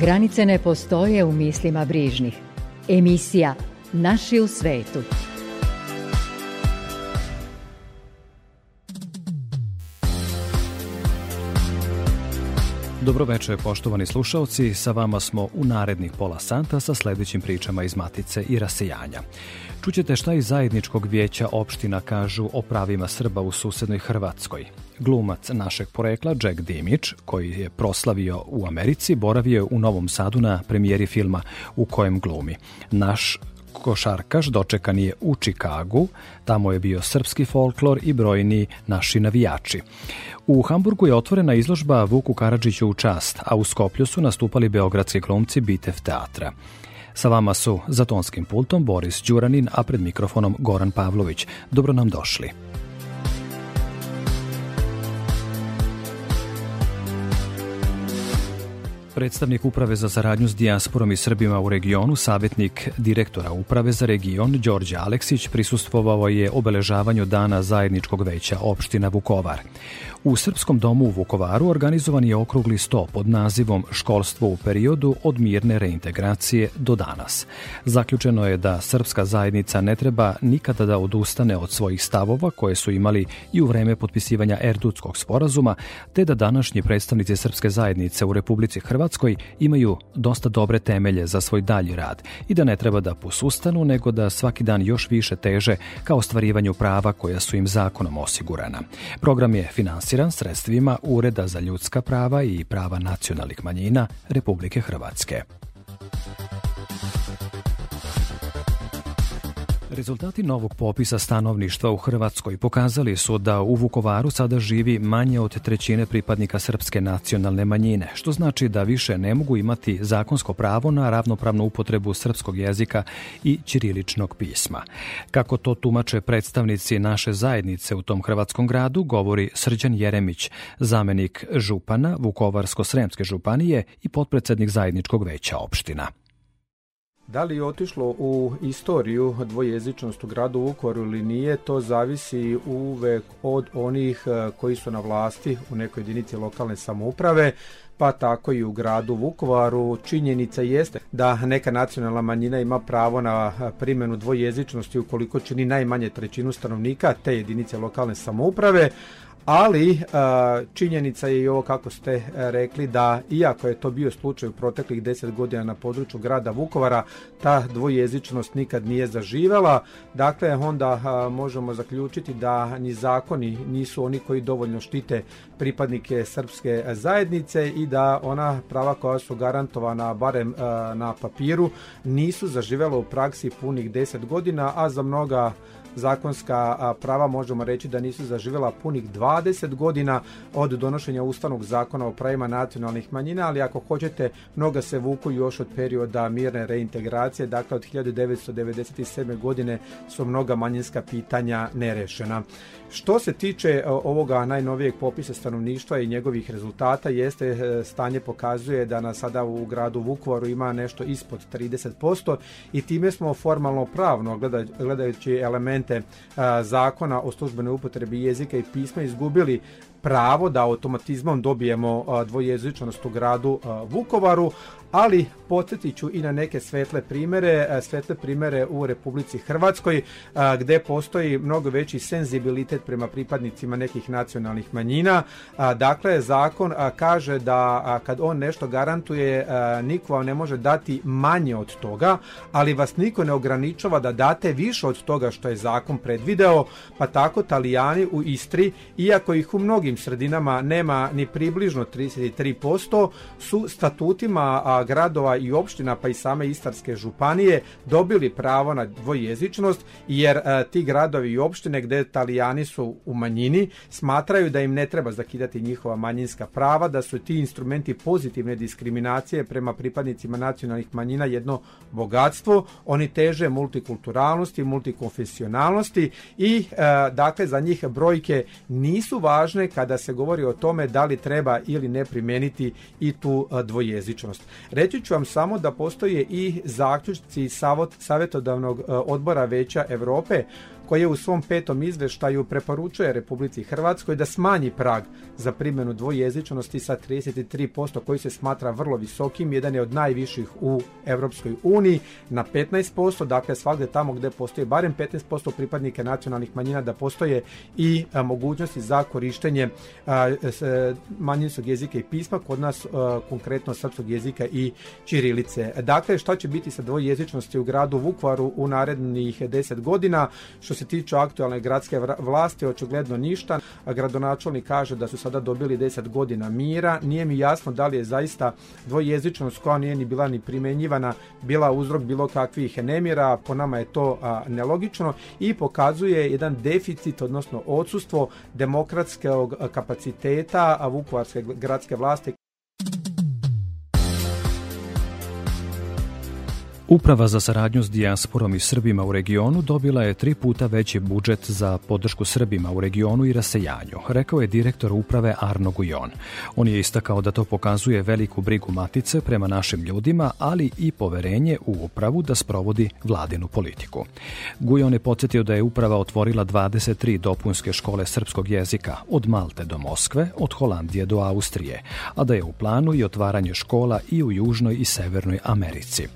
Granice ne postoje u mislima brižnih. Emisija Naši u svetu. Dobroveče, poštovani slušalci, sa vama smo u narednih pola santa sa sledećim pričama iz Matice i rasijanja. Čućete šta iz zajedničkog vijeća opština kažu o pravima Srba u susednoj Hrvatskoj. Glumac našeg porekla Jack Dimić, koji je proslavio u Americi, boravio je u Novom Sadu na premijeri filma u kojem glumi. Naš košarkaš dočekan je u Čikagu, tamo je bio srpski folklor i brojni naši navijači. U Hamburgu je otvorena izložba Vuku Karadžiću u čast, a u Skoplju su nastupali beogradski glumci Bitev teatra. Sa vama su za tonskim pultom Boris Đuranin, a pred mikrofonom Goran Pavlović. Dobro nam došli. Predstavnik Uprave za saradnju s dijasporom i Srbima u regionu, savjetnik direktora Uprave za region Đorđe Aleksić prisustvovao je obeležavanju dana zajedničkog veća opština Vukovar. U Srpskom domu u Vukovaru organizovan je okrugli sto pod nazivom Školstvo u periodu od mirne reintegracije do danas. Zaključeno je da srpska zajednica ne treba nikada da odustane od svojih stavova koje su imali i u vreme potpisivanja Erdutskog sporazuma, te da današnji predstavnici srpske zajednice u Republici Hrvatskoj imaju dosta dobre temelje za svoj dalji rad i da ne treba da posustanu, nego da svaki dan još više teže ka ostvarivanju prava koja su im zakonom osigurana. Program je finansiran finansiran sredstvima Ureda za ljudska prava i prava nacionalnih manjina Republike Hrvatske. Rezultati novog popisa stanovništva u Hrvatskoj pokazali su da u Vukovaru sada živi manje od trećine pripadnika srpske nacionalne manjine, što znači da više ne mogu imati zakonsko pravo na ravnopravnu upotrebu srpskog jezika i ćiriličnog pisma. Kako to tumače predstavnici naše zajednice u tom hrvatskom gradu, govori Srđan Jeremić, zamenik župana Vukovarsko-Sremske županije i potpredsednik zajedničkog veća opština. Da li je otišlo u istoriju dvojezičnost u gradu Vukovaru ili nije, to zavisi uvek od onih e, koji su na vlasti u nekoj jedinici lokalne samouprave, pa tako i u gradu Vukovaru. Činjenica jeste da neka nacionalna manjina ima pravo na primjenu dvojezičnosti ukoliko čini najmanje trećinu stanovnika te jedinice lokalne samouprave, ali činjenica je i ovo kako ste rekli da iako je to bio slučaj u proteklih 10 godina na području grada Vukovara, ta dvojezičnost nikad nije zaživela, dakle onda možemo zaključiti da ni zakoni nisu oni koji dovoljno štite pripadnike srpske zajednice i da ona prava koja su garantovana barem na papiru nisu zaživela u praksi punih 10 godina, a za mnoga zakonska prava možemo reći da nisu zaživjela punih 20 godina od donošenja Ustavnog zakona o pravima nacionalnih manjina, ali ako hoćete, mnoga se vuku još od perioda mirne reintegracije, dakle od 1997. godine su mnoga manjinska pitanja nerešena. Što se tiče e, ovoga najnovijeg popisa stanovništva i njegovih rezultata, jeste e, stanje pokazuje da na sada u gradu Vukovaru ima nešto ispod 30% i time smo formalno pravno gledajući elemente zakona o službenoj upotrebi jezika i pisma izgubili pravo da automatizmom dobijemo dvojezičnost u gradu Vukovaru, ali podsjetit ću i na neke svetle primere, svetle primere u Republici Hrvatskoj gde postoji mnogo veći senzibilitet prema pripadnicima nekih nacionalnih manjina. Dakle, zakon kaže da kad on nešto garantuje, niko vam ne može dati manje od toga, ali vas niko ne ograničava da date više od toga što je zakon predvideo, pa tako Talijani u Istri, iako ih u mnogim sredinama nema ni približno 33%, su statutima a, gradova i opština pa i same Istarske županije dobili pravo na dvojezičnost jer a, ti gradovi i opštine gde italijani su u manjini smatraju da im ne treba zakidati njihova manjinska prava, da su ti instrumenti pozitivne diskriminacije prema pripadnicima nacionalnih manjina jedno bogatstvo, oni teže multikulturalnosti, multikonfesionalnosti i e, dakle za njih brojke nisu važne kada se govori o tome da li treba ili ne primeniti i tu e, dvojezičnost. Reći ću vam samo da postoje i zaključci savjetodavnog e, odbora Veća Evrope koji je u svom petom izveštaju preporučuje Republici Hrvatskoj da smanji prag za primjenu dvojezičnosti sa 33% koji se smatra vrlo visokim, jedan je od najviših u Evropskoj uniji, na 15%, dakle svakde tamo gde postoje barem 15% pripadnike nacionalnih manjina da postoje i mogućnosti za korištenje s, manjinskog jezika i pisma, kod nas konkretno srpskog jezika i čirilice. Dakle, šta će biti sa dvojezičnosti u gradu Vukvaru u narednih 10 godina? Što se tiče aktualne gradske vlasti, očigledno ništa. Gradonačelnik kaže da su sada dobili 10 godina mira. Nije mi jasno da li je zaista dvojezičnost koja nije ni bila ni primenjivana bila uzrok bilo kakvih nemira. Po nama je to a, nelogično i pokazuje jedan deficit, odnosno odsustvo demokratskog kapaciteta Vukovarske gradske vlasti Uprava za saradnju s dijasporom i Srbima u regionu dobila je tri puta veći budžet za podršku Srbima u regionu i rasejanju, rekao je direktor uprave Arno Gujon. On je istakao da to pokazuje veliku brigu matice prema našim ljudima, ali i poverenje u upravu da sprovodi vladinu politiku. Gujon je podsjetio da je uprava otvorila 23 dopunske škole srpskog jezika od Malte do Moskve, od Holandije do Austrije, a da je u planu i otvaranje škola i u Južnoj i Severnoj Americi.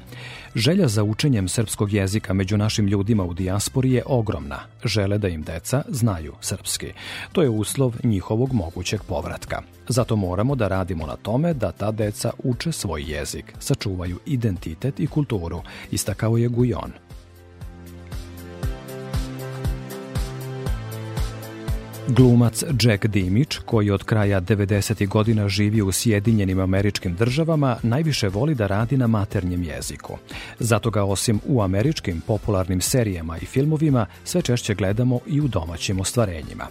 Želja za učenjem srpskog jezika među našim ljudima u dijaspori je ogromna. Žele da im deca znaju srpski. To je uslov njihovog mogućeg povratka. Zato moramo da radimo na tome da ta deca uče svoj jezik, sačuvaju identitet i kulturu, istakao je Gujon. Glumac Jack Dimić, koji od kraja 90. godina živi u Sjedinjenim američkim državama, najviše voli da radi na maternjem jeziku. Zato ga osim u američkim popularnim serijama i filmovima sve češće gledamo i u domaćim ostvarenjima.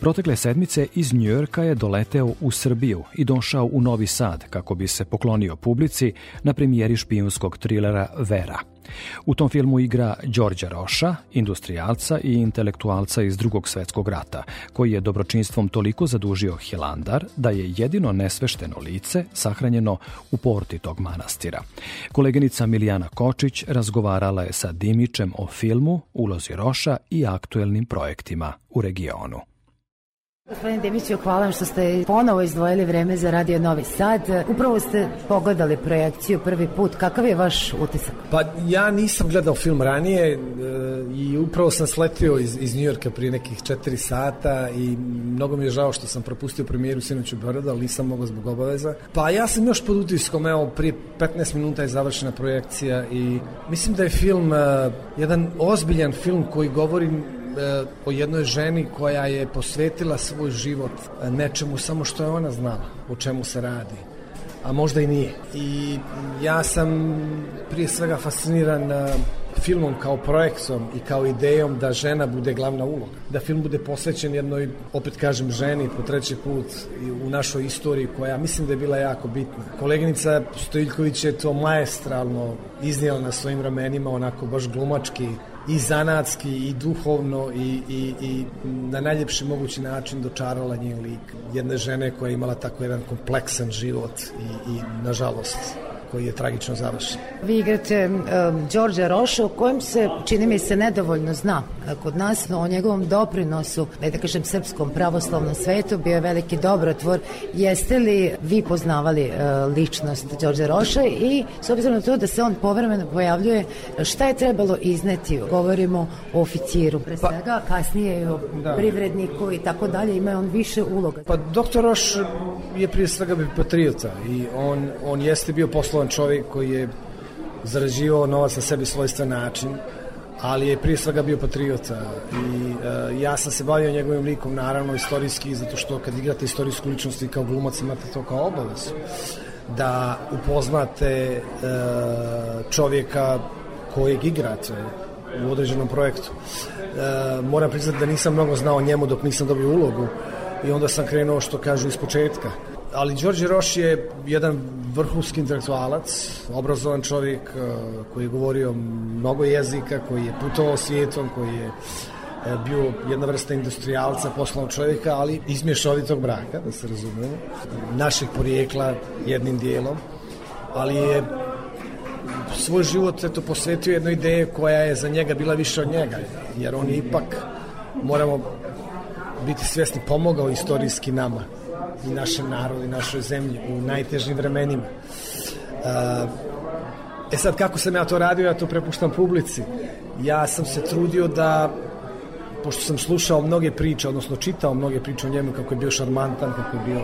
Protekle sedmice iz Njujorka je doleteo u Srbiju i došao u Novi Sad kako bi se poklonio publici na premijeri špijunskog trilera Vera – U tom filmu igra Đorđa Roša, industrijalca i intelektualca iz drugog svetskog rata, koji je dobročinstvom toliko zadužio Hilandar da je jedino nesvešteno lice sahranjeno u porti tog manastira. Koleginica Milijana Kočić razgovarala je sa Dimićem o filmu, ulozi Roša i aktuelnim projektima u regionu. Gospodin Demiću, hvala vam što ste ponovo izdvojili vreme za Radio Novi Sad. Upravo ste pogledali projekciju prvi put. Kakav je vaš utisak? Pa ja nisam gledao film ranije e, i upravo sam sletio iz, iz Njujorka prije nekih četiri sata i mnogo mi je žao što sam propustio premijeru sinoć u ali nisam mogao zbog obaveza. Pa ja sam još pod utiskom, evo, prije 15 minuta je završena projekcija i mislim da je film uh, jedan ozbiljan film koji govori E, o jednoj ženi koja je posvetila svoj život nečemu samo što je ona znala, o čemu se radi a možda i nije. I ja sam prije svega fasciniran e, filmom kao projektom i kao idejom da žena bude glavna uloga. Da film bude posvećen jednoj, opet kažem, ženi po treći put u našoj istoriji koja mislim da je bila jako bitna. Koleginica Stojiljković je to maestralno iznijela na svojim ramenima, onako baš glumački, i zanatski i duhovno i, i, i na najljepši mogući način dočarala njen lik jedne žene koja je imala tako jedan kompleksan život i, i nažalost koji je tragično završen. Vi igrate um, Đorđa Roša, o kojem se, čini mi se, nedovoljno zna kod nas, o njegovom doprinosu, da kažem, srpskom pravoslavnom svetu, bio je veliki dobrotvor. Jeste li vi poznavali uh, ličnost Đorđa Roša i s obzirom na to da se on povremeno pojavljuje, šta je trebalo izneti? Govorimo o oficiru, pre pa- svega, pa, kasnije o da. privredniku i tako dalje, ima on više uloga. Pa doktor Roš je prije svega bio patriota i on, on jeste bio poslovan čovjek koji je zarađivao novac na sebi svojstven način, ali je prije svega bio patriota i uh, ja sam se bavio njegovim likom naravno istorijski zato što kad igrate istorijsku ličnost i kao glumac imate to kao obavezu da upoznate uh, čovjeka kojeg igrate u određenom projektu. Uh, moram priznati da nisam mnogo znao njemu dok nisam dobio ulogu i onda sam krenuo što kažu iz početka. Ali Đorđe Roš je jedan vrhunski intelektualac, obrazovan čovjek koji je govorio mnogo jezika, koji je putovao svijetom, koji je bio jedna vrsta industrijalca, poslovnog čovjeka, ali iz mješovitog braka, da se razumemo, našeg porijekla jednim dijelom, ali je svoj život eto, posvetio jednoj ideje koja je za njega bila više od njega, jer on je ipak, moramo biti svjesni, pomogao istorijski nama i našem narodu i našoj zemlji u najtežim vremenima. E sad, kako sam ja to radio, ja to prepuštam publici. Ja sam se trudio da pošto sam slušao mnoge priče, odnosno čitao mnoge priče o njemu, kako je bio šarmantan, kako je bio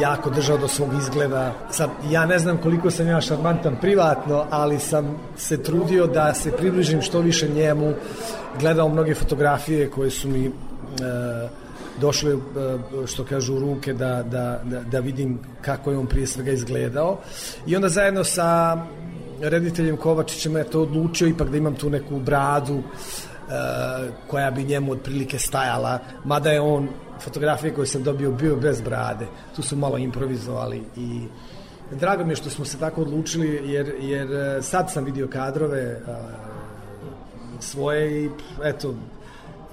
jako držao do svog izgleda. Sad, ja ne znam koliko sam ja šarmantan privatno, ali sam se trudio da se približim što više njemu, gledao mnoge fotografije koje su mi e, došle, e, što kažu, u ruke da, da, da, da vidim kako je on prije svega izgledao. I onda zajedno sa rediteljem Kovačićem je to odlučio ipak da imam tu neku bradu, Uh, koja bi njemu otprilike stajala, mada je on fotografije koje sam dobio bio bez brade. Tu su malo improvizovali i drago mi je što smo se tako odlučili jer, jer uh, sad sam vidio kadrove svoje i eto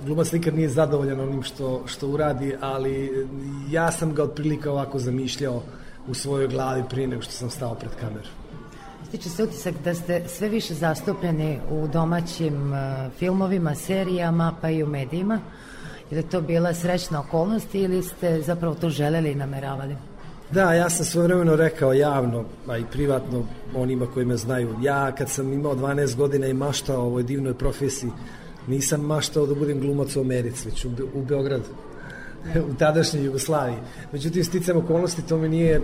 glumac nikad nije zadovoljan onim što, što uradi, ali ja sam ga otprilike ovako zamišljao u svojoj glavi prije nego što sam stao pred kamerom. Stiče se utisak da ste sve više zastupljeni u domaćim uh, filmovima, serijama, pa i u medijima. Je li to bila srećna okolnost ili ste zapravo to želeli i nameravali? Da, ja sam svojevremeno rekao javno, a i privatno onima koji me znaju. Ja kad sam imao 12 godina i maštao o ovoj divnoj profesiji, nisam maštao da budem glumac u Americi, već u, u Beogradu, u tadašnjoj Jugoslaviji. Međutim, sticam okolnosti, to mi nije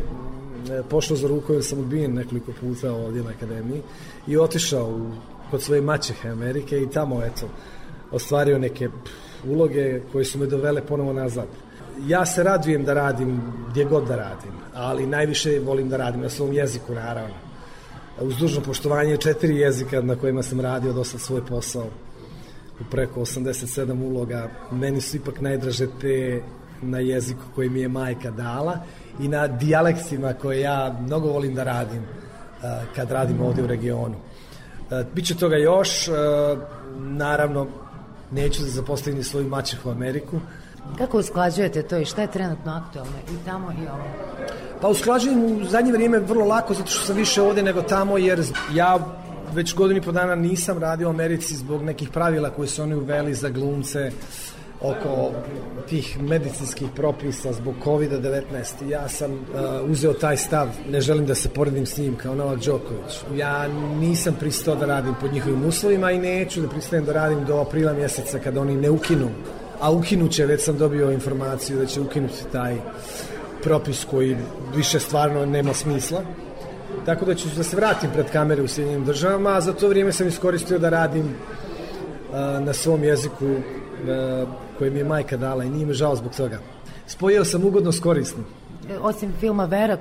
pošlo za ruku jer sam odbijen nekoliko puta ovdje na akademiji i otišao u, kod svoje maćehe Amerike i tamo, eto, ostvario neke uloge koje su me dovele ponovo nazad. Ja se radujem da radim gdje god da radim, ali najviše volim da radim na svom jeziku, naravno. Uz dužno poštovanje četiri jezika na kojima sam radio dosta svoj posao u preko 87 uloga. Meni su ipak najdraže te na jeziku koji mi je majka dala i na dijalektima koje ja mnogo volim da radim uh, kad radim ovdje u regionu. Uh, Biće toga još, uh, naravno neću da zapostavim svoju maćehu u Ameriku. Kako usklađujete to i šta je trenutno aktualno i tamo i ovo? Pa usklađujem u zadnje vrijeme vrlo lako zato što sam više ovdje nego tamo jer ja već godinu i po dana nisam radio u Americi zbog nekih pravila koje su oni uveli za glumce oko tih medicinskih propisa zbog COVID-19. Ja sam uh, uzeo taj stav, ne želim da se poredim s njim kao Novak Đoković. Ja nisam pristao da radim pod njihovim uslovima i neću da pristajem da radim do aprila mjeseca kada oni ne ukinu. A ukinuće, već sam dobio informaciju da će ukinuti taj propis koji više stvarno nema smisla. Tako da ću da se vratim pred kamere u Sjedinjenim državama, a za to vrijeme sam iskoristio da radim uh, na svom jeziku uh, koje mi je majka dala i nije mi žao zbog toga. Spojio sam ugodno s korisnim. Osim filma Vera,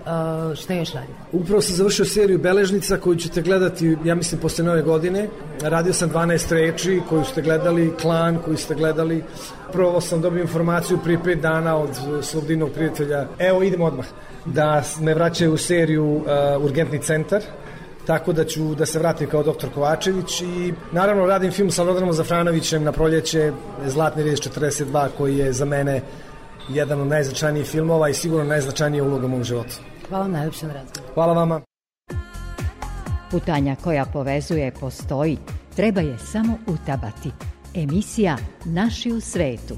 šta još radi? Upravo sam završio seriju Beležnica koju ćete gledati, ja mislim, posle nove godine. Radio sam 12 reči koju ste gledali, Klan koju ste gledali. Prvo sam dobio informaciju prije 5 dana od svog divnog prijatelja. Evo, idemo odmah. Da me vraćaju u seriju uh, Urgentni centar tako da ću da se vratim kao doktor Kovačević i naravno radim film sa Lodanom Zafranovićem na proljeće Zlatni riječ 42 koji je za mene jedan od najznačajnijih filmova i sigurno najznačajnija uloga u mom životu. Hvala najljepše na razgovoru. Hvala vama. Putanja koja povezuje postoji, treba je samo utabati. Emisija Naši u svetu.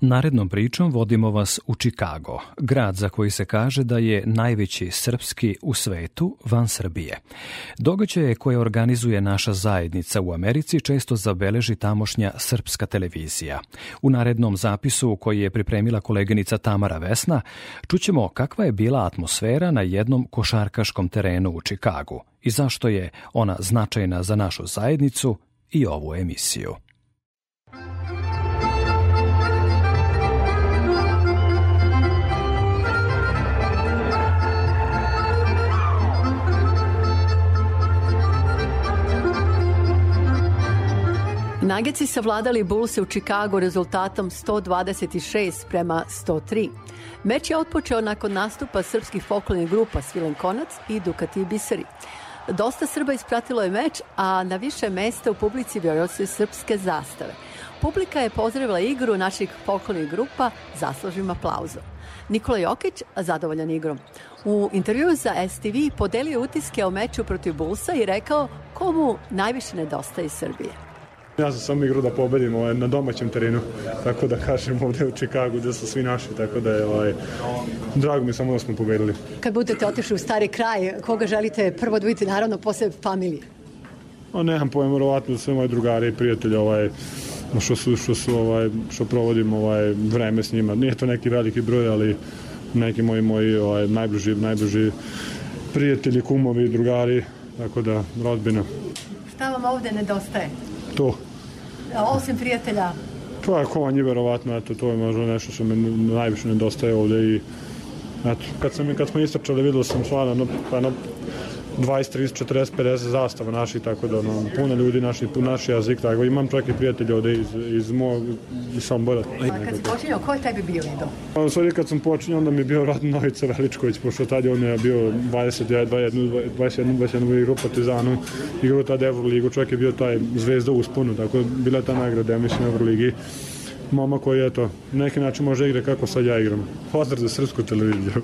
Narednom pričom vodimo vas u Čikago, grad za koji se kaže da je najveći srpski u svetu van Srbije. Događaje koje organizuje naša zajednica u Americi često zabeleži tamošnja srpska televizija. U narednom zapisu koji je pripremila koleginica Tamara Vesna, čućemo kakva je bila atmosfera na jednom košarkaškom terenu u Čikagu i zašto je ona značajna za našu zajednicu i ovu emisiju. Nageci savladali Bullse u Čikagu rezultatom 126 prema 103. Meč je otpočeo nakon nastupa srpskih folklornih grupa Svilen Konac i Dukati Biseri. Dosta Srba ispratilo je meč, a na više mesta u publici bio su srpske zastave. Publika je pozdravila igru naših folklornih grupa zaslužim aplauzom. Nikola Jokić zadovoljan igrom. U intervju za STV podelio utiske o meču protiv Bulsa i rekao komu najviše nedostaje Srbije. Ja sam samo igrao da pobedim ovaj, na domaćem terenu, tako da kažem ovde u Čikagu gde su svi naši, tako da je ovaj, drago mi samo da smo pobedili. Kad budete otišli u stari kraj, koga želite prvo da vidite, naravno, posle familije? O, nemam pojem, verovatno sve moje drugare i prijatelje, ovaj, što su, što su, ovaj, što provodim ovaj, vreme s njima. Nije to neki veliki broj, ali neki moji, moji ovaj, najbliži, najbliži prijatelji, kumovi, drugari, tako da, rodbina. Šta vam ovde nedostaje? To, osim prijatelja? Pa kovanje verovatno, eto, to je možda nešto što me najviše nedostaje ovde i eto, kad, sam, kad smo istračali vidio sam stvarno, pa na 20, 30, 40, 50 zastava naših, tako da no, puno ljudi naši, naš jezik, tako imam čak i prijatelje ovde iz, iz mog, iz Sombora. A kad si počinjao, ko je tebi bio idol? Pa, sve kad sam počinjao, onda mi je bio Radno Novica Veličković, pošto tad je on je bio 20, 21, 21, 21 igrao Partizanu, igrao tad Evroligu, čovjek je bio taj zvezda usponu, tako bila ta nagrada, ja mislim, Evroligi momak koji, je to, neki način može igra kako sad ja igram. Pozdrav za srpsku televiziju.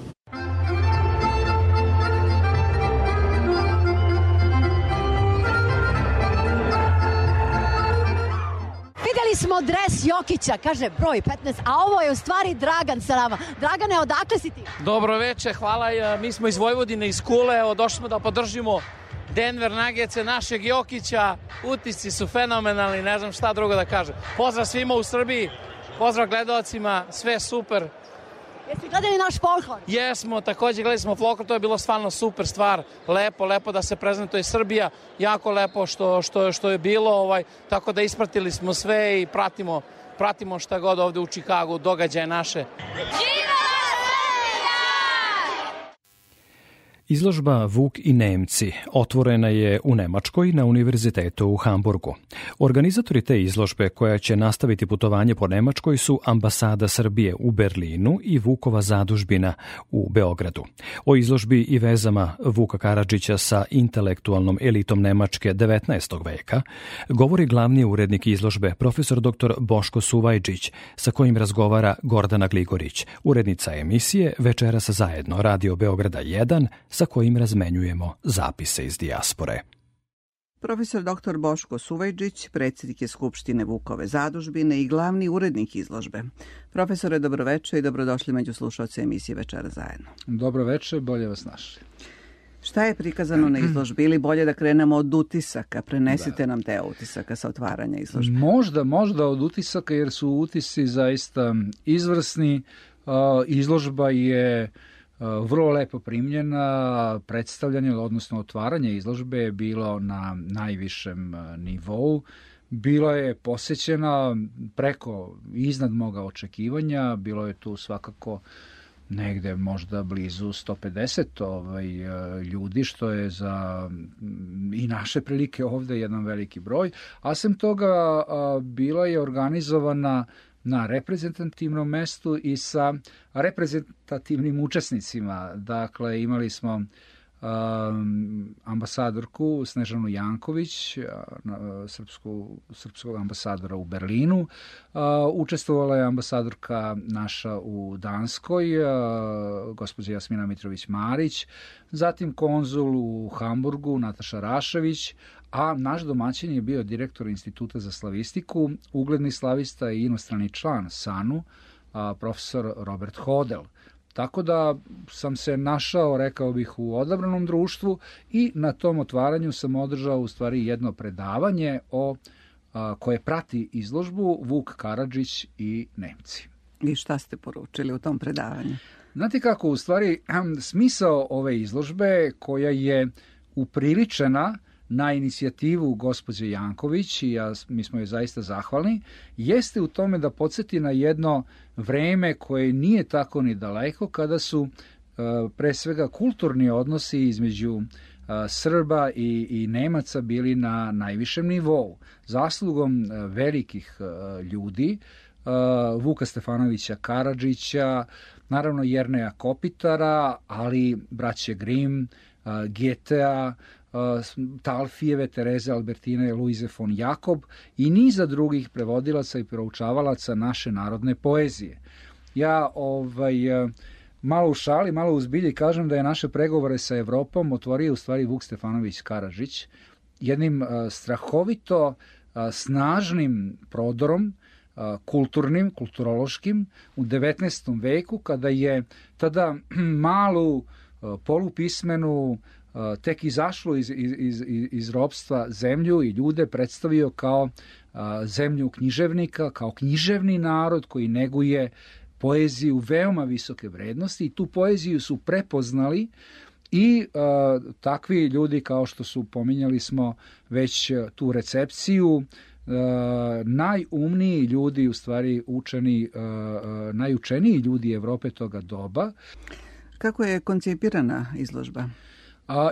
Jokića, kaže broj 15, a ovo je u stvari Dragan sa nama. Dragane, odakle si ti? Dobro veče, hvala. Mi smo iz Vojvodine, iz Kule, evo došli smo da podržimo Denver Nuggets našeg Jokića. Utisci su fenomenalni, ne znam šta drugo da kažem. Pozdrav svima u Srbiji, pozdrav gledalcima, sve super. Jeste gledali naš folklor? Jesmo, takođe gledali smo folklor, to je bilo stvarno super stvar, lepo, lepo da se prezentuje Srbija, jako lepo što, što, što je bilo, ovaj, tako da ispratili smo sve i pratimo, pratimo šta god ovde u Čikagu, događaje naše. Živa! Izložba Vuk i Nemci otvorena je u Nemačkoj na Univerzitetu u Hamburgu. Organizatori te izložbe koja će nastaviti putovanje po Nemačkoj su ambasada Srbije u Berlinu i Vukova zadužbina u Beogradu. O izložbi i vezama Vuka Karadžića sa intelektualnom elitom Nemačke 19. veka govori glavni urednik izložbe profesor dr. Boško Suvajđić sa kojim razgovara Gordana Gligorić, urednica emisije Večeras zajedno Radio Beograda 1 sa kojim razmenjujemo zapise iz dijaspore. Profesor dr. Boško Suvajđić, predsjednik je Skupštine Vukove zadužbine i glavni urednik izložbe. Profesore, dobroveče i dobrodošli među slušalce emisije Večera zajedno. Dobroveče, bolje vas našli. Šta je prikazano na izložbi ili bolje da krenemo od utisaka? Prenesite da. nam te utisaka sa otvaranja izložbe. Možda, možda od utisaka jer su utisci zaista izvrsni. Izložba je vrlo lepo primljena, predstavljanje, odnosno otvaranje izložbe je bilo na najvišem nivou, bila je posećena preko iznad moga očekivanja, bilo je tu svakako negde možda blizu 150 ovaj, ljudi, što je za i naše prilike ovde jedan veliki broj, a sem toga bila je organizovana na reprezentativnom mestu i sa reprezentativnim učesnicima. Dakle, imali smo ambasadorku Snežanu Janković, srpsku, srpskog ambasadora u Berlinu. Učestvovala je ambasadorka naša u Danskoj, gospođa Jasmina Mitrović-Marić, zatim konzul u Hamburgu Nataša Rašević, a naš domaćin je bio direktor Instituta za slavistiku, ugledni slavista i inostrani član SANU, profesor Robert Hodel. Tako da sam se našao, rekao bih, u odabranom društvu i na tom otvaranju sam održao u stvari jedno predavanje o a, koje prati izložbu Vuk Karadžić i Nemci. I šta ste poručili u tom predavanju? Znate kako, u stvari, smisao ove izložbe koja je upriličena na inicijativu gospođe Janković i ja, mi smo joj zaista zahvalni, jeste u tome da podsjeti na jedno vreme koje nije tako ni daleko kada su e, pre svega kulturni odnosi između e, Srba i, i Nemaca bili na najvišem nivou. Zaslugom e, velikih ljudi, Vuka Stefanovića Karadžića, naravno Jerneja Kopitara, ali braće Grim, GTA, Talfijeve, Tereze Albertine, Luize von Jakob i niza drugih prevodilaca i proučavalaca naše narodne poezije. Ja ovaj, malo u šali, malo u zbilji kažem da je naše pregovore sa Evropom otvorio u stvari Vuk Stefanović Karažić jednim strahovito snažnim prodorom kulturnim, kulturološkim u 19. veku kada je tada malu polupismenu tek izašlo iz, iz, iz, iz robstva zemlju i ljude predstavio kao zemlju književnika, kao književni narod koji neguje poeziju veoma visoke vrednosti i tu poeziju su prepoznali i a, takvi ljudi kao što su pominjali smo već tu recepciju a, najumniji ljudi u stvari učeni a, najučeniji ljudi Evrope toga doba Kako je koncipirana izložba? A,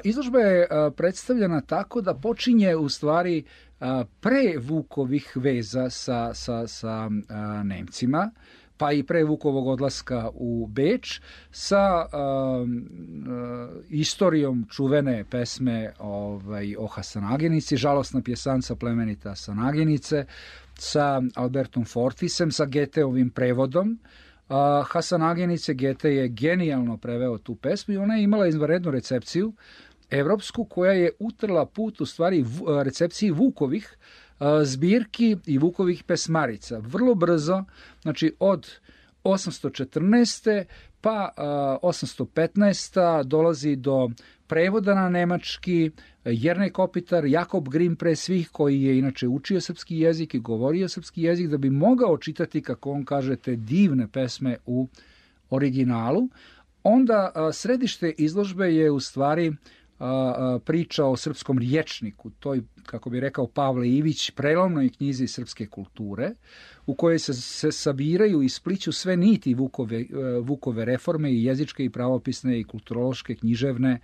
izložba je predstavljena tako da počinje u stvari pre Vukovih veza sa, sa, sa Nemcima, pa i pre Vukovog odlaska u Beč sa a, istorijom čuvene pesme ovaj, o Hasanagenici, žalosna pjesanca plemenita Hasanagenice, sa Albertom Fortisem, sa Geteovim prevodom, A, Hasan Agenice Gete je genijalno preveo tu pesmu i ona je imala izvanrednu recepciju evropsku koja je utrla put u stvari recepciji Vukovih zbirki i Vukovih pesmarica. Vrlo brzo, znači od 814. pa 815. dolazi do prevoda na nemački, Jernej Kopitar, Jakob Grimm pre svih koji je inače učio srpski jezik i govorio srpski jezik da bi mogao čitati, kako on kaže, te divne pesme u originalu. Onda središte izložbe je u stvari a, priča o srpskom riječniku, toj, kako bi rekao Pavle Ivić, prelomnoj knjizi srpske kulture, u kojoj se, se sabiraju i spliću sve niti Vukove, Vukove reforme i jezičke i pravopisne i kulturološke, književne,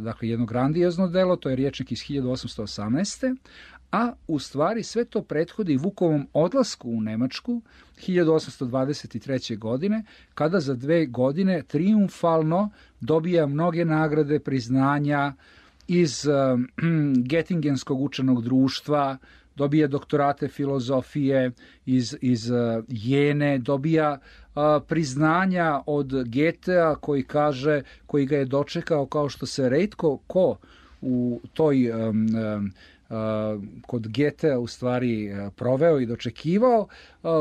dakle jedno grandiozno delo, to je riječnik iz 1818. A u stvari sve to prethodi Vukovom odlasku u Nemačku 1823. godine, kada za dve godine triumfalno dobija mnoge nagrade, priznanja iz uh, Gettingenskog učenog društva, dobija doktorate filozofije iz, iz uh, Jene, dobija priznanja od Getea koji kaže, koji ga je dočekao kao što se redko ko u toj um, um, kod Getea u stvari proveo i dočekivao.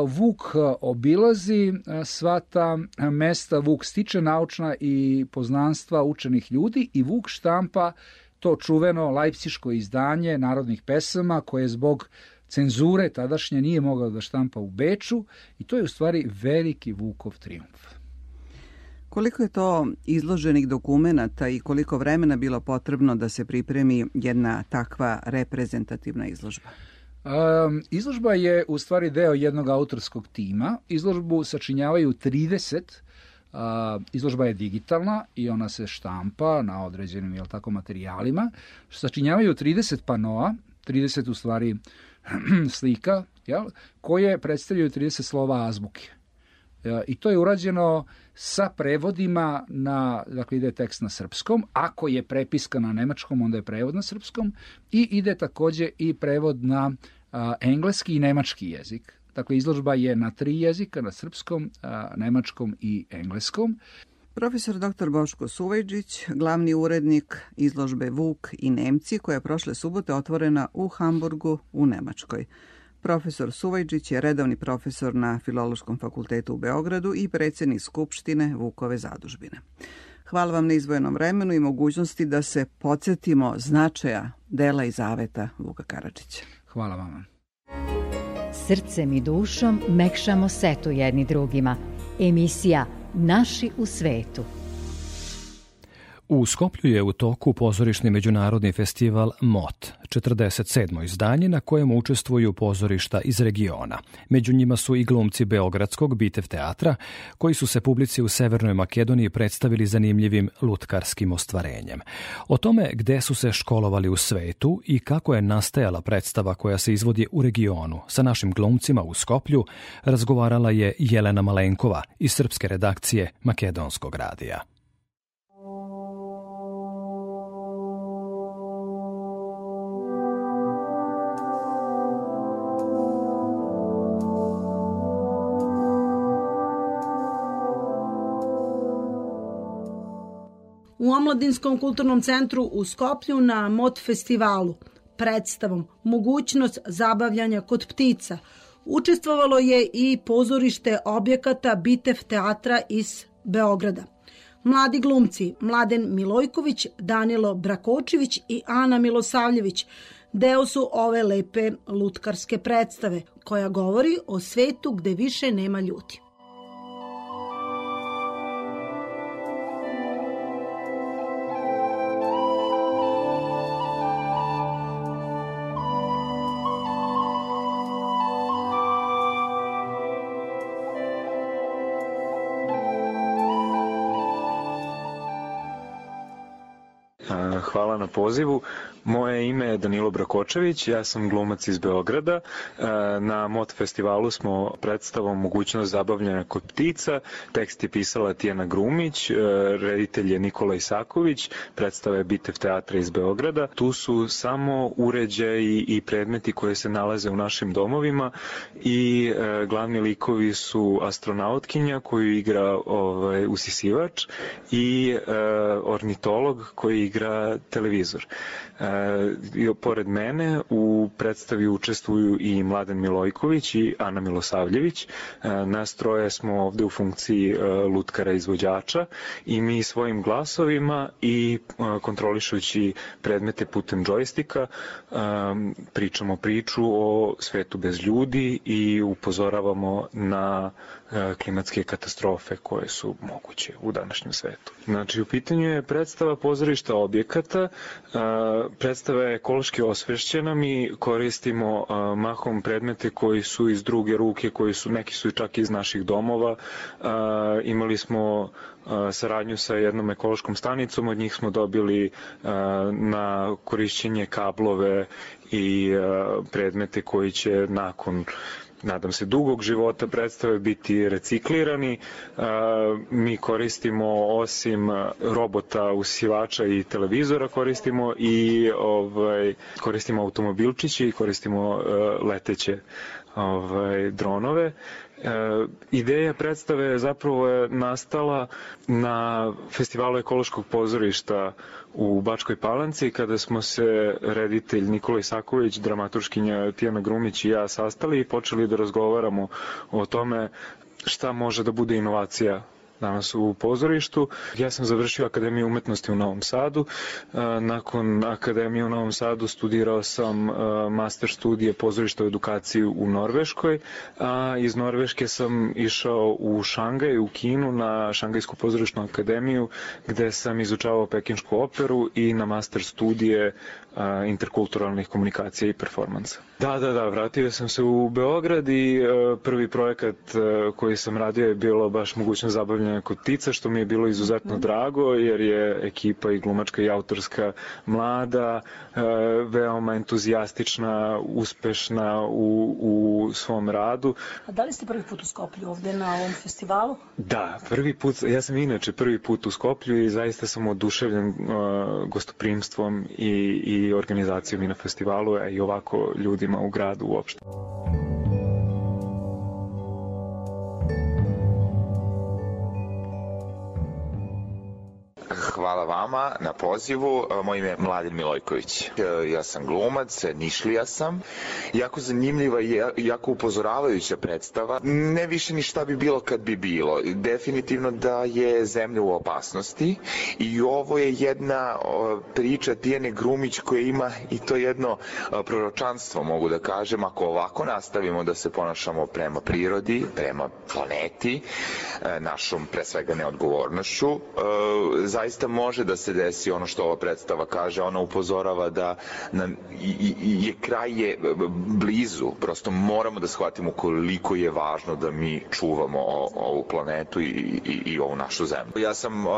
Vuk obilazi sva ta mesta, Vuk stiče naučna i poznanstva učenih ljudi i Vuk štampa to čuveno lajpsiško izdanje narodnih pesama koje zbog cenzure tadašnje nije mogao da štampa u Beču i to je u stvari veliki Vukov triumf. Koliko je to izloženih dokumenata i koliko vremena bilo potrebno da se pripremi jedna takva reprezentativna izložba? Um, izložba je u stvari deo jednog autorskog tima. Izložbu sačinjavaju 30 Uh, izložba je digitalna i ona se štampa na određenim jel tako, materijalima. Sačinjavaju 30 panoa, 30 u stvari slika, jel, koje predstavljaju 30 slova azbuke. I to je urađeno sa prevodima na, dakle ide tekst na srpskom, ako je prepiska na nemačkom, onda je prevod na srpskom i ide takođe i prevod na a, engleski i nemački jezik. Dakle, izložba je na tri jezika, na srpskom, a, nemačkom i engleskom. Profesor dr. Boško Suvejđić, glavni urednik izložbe Vuk i Nemci, koja je prošle subote otvorena u Hamburgu u Nemačkoj. Profesor Suvajđić je redovni profesor na Filološkom fakultetu u Beogradu i predsednik Skupštine Vukove zadužbine. Hvala vam na izvojenom vremenu i mogućnosti da se podsjetimo značaja dela i zaveta Vuka Karadžića. Hvala vam. Srcem i dušom mekšamo setu jedni drugima. Emisija Naši u svetu. U Skoplju je u toku pozorišni međunarodni festival MOT, 47. izdanje na kojem učestvuju pozorišta iz regiona. Među njima su i glumci Beogradskog Bitev teatra, koji su se publici u Severnoj Makedoniji predstavili zanimljivim lutkarskim ostvarenjem. O tome gde su se školovali u svetu i kako je nastajala predstava koja se izvodi u regionu sa našim glumcima u Skoplju, razgovarala je Jelena Malenkova iz srpske redakcije Makedonskog radija. U Omladinskom kulturnom centru u Skoplju na MOT festivalu predstavom Mogućnost zabavljanja kod ptica. Učestvovalo je i pozorište objekata Bitev teatra iz Beograda. Mladi glumci Mladen Milojković, Danilo Brakočević i Ana Milosavljević deo su ove lepe lutkarske predstave koja govori o svetu gde više nema ljudi. Hvala na pozivu. Moje ime je Danilo Brakočević, ja sam glumac iz Beograda. E, na MOT festivalu smo predstavom Mogućnost zabavljanja kod ptica. Tekst je pisala Tijana Grumić, e, reditelj je Nikola Isaković, predstava je Bitev teatra iz Beograda. Tu su samo uređaji i predmeti koje se nalaze u našim domovima i e, glavni likovi su astronautkinja koju igra ovaj, usisivač i ornitolog koji igra televizor. E, pored mene u predstavi učestvuju i Mladen Milojković i Ana Milosavljević. E, nas troje smo ovde u funkciji e, lutkara izvođača i mi svojim glasovima i e, kontrolišući predmete putem džojstika pričamo priču o svetu bez ljudi i upozoravamo na klimatske katastrofe koje su moguće u današnjem svetu. Znači, u pitanju je predstava pozorišta objekata, e, predstava je ekološki osvešćena, mi koristimo e, mahom predmete koji su iz druge ruke, koji su, neki su čak iz naših domova, imali smo saradnju sa jednom ekološkom stanicom, od njih smo dobili na korišćenje kablove i predmete koji će nakon nadam se, dugog života predstave biti reciklirani. Mi koristimo osim robota usivača i televizora koristimo i ovaj, koristimo automobilčiće i koristimo leteće ovaj, dronove. E, ideja predstave zapravo je nastala na festivalu ekološkog pozorišta u Bačkoj Palanci kada smo se reditelj Nikola Isaković, dramaturškinja Tijana Grumić i ja sastali i počeli da razgovaramo o tome šta može da bude inovacija danas u pozorištu. Ja sam završio Akademiju umetnosti u Novom Sadu. E, nakon Akademije u Novom Sadu studirao sam e, master studije pozorišta u edukaciji u Norveškoj, a iz Norveške sam išao u Šangaj, u Kinu, na Šangajsku pozorišnu akademiju, gde sam izučavao pekinšku operu i na master studije interkulturalnih komunikacija i performansa. Da, da, da, vratio sam se u Beograd i prvi projekat koji sam radio je bilo baš mogućnost zabavljanja zabavljanja kod ptica, što mi je bilo izuzetno drago, jer je ekipa i glumačka i autorska mlada, e, veoma entuzijastična, uspešna u, u svom radu. A da li ste prvi put u Skoplju ovde na ovom festivalu? Da, prvi put, ja sam inače prvi put u Skoplju i zaista sam oduševljen uh, gostoprimstvom i, i organizacijom i na festivalu, a i ovako ljudima u gradu uopšte. Hvala vama na pozivu. Moje ime je Mladen Milojković. Ja sam glumac, Nišlija sam. Jako zanimljiva i jako upozoravajuća predstava. Ne više ni šta bi bilo kad bi bilo. Definitivno da je zemlja u opasnosti i ovo je jedna priča Tijene Grumić koja ima i to jedno proročanstvo, mogu da kažem. Ako ovako nastavimo da se ponašamo prema prirodi, prema planeti, našom pre svega neodgovornošću, zaista može da se desi ono što ova predstava kaže, ona upozorava da nam je kraj je blizu, prosto moramo da shvatimo koliko je važno da mi čuvamo ovu planetu i, i, i ovu našu zemlju. Ja sam uh,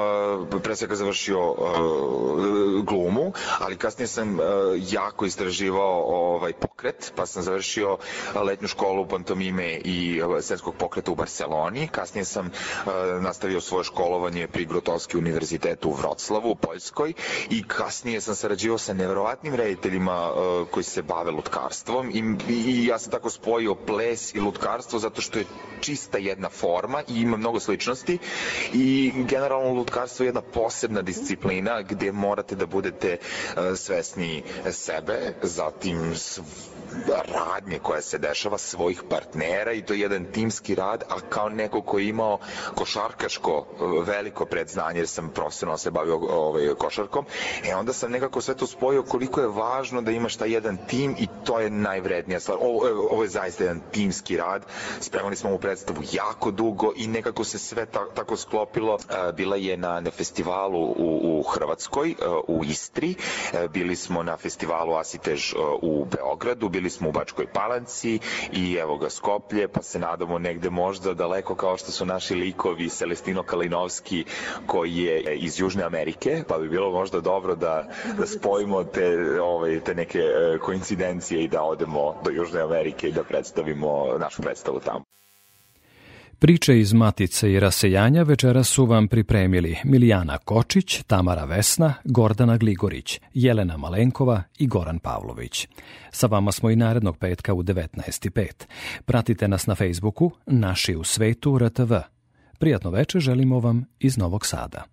pre svega završio uh, glumu, ali kasnije sam uh, jako istraživao ovaj pokret, pa sam završio letnju školu pantomime i svetskog pokreta u Barceloni. Kasnije sam nastavio svoje školovanje pri Grotowski univerzitetu u Vroclavu, u Poljskoj i kasnije sam sarađivao sa nevjerovatnim rediteljima uh, koji se bave lutkarstvom i, i ja sam tako spojio ples i lutkarstvo zato što je čista jedna forma i ima mnogo sličnosti i generalno lutkarstvo je jedna posebna disciplina gdje morate da budete uh, svesni sebe, zatim radnje koja se dešava svojih partnera i to je jedan timski rad, a kao neko ko je imao košarkaško veliko predznanje jer sam profesionalno se bavio ovaj, košarkom, e onda sam nekako sve to spojio koliko je važno da imaš taj jedan tim i to je najvrednija stvar. Ovo, ovo je zaista jedan timski rad, spremali smo mu predstavu jako dugo i nekako se sve ta, tako sklopilo. Bila je na, na festivalu u, u Hrvatskoj, u Istri, bili smo na festivalu Asitež u Beogradu, bili smo u Bačkoj Palanci i evo ga Skoplje, pa se nadamo negde možda daleko kao što su naši likovi Celestino Kalinovski koji je iz Južne Amerike, pa bi bilo možda dobro da, da spojimo te, ovaj, te neke koincidencije i da odemo do Južne Amerike i da predstavimo našu predstavu tamo. Priče iz Matice i rasejanja večera su vam pripremili Milijana Kočić, Tamara Vesna, Gordana Gligorić, Jelena Malenkova i Goran Pavlović. Sa vama smo i narednog petka u 19.5. Pratite nas na Facebooku Naši u svetu RTV. Prijatno veče želimo vam iz Novog Sada.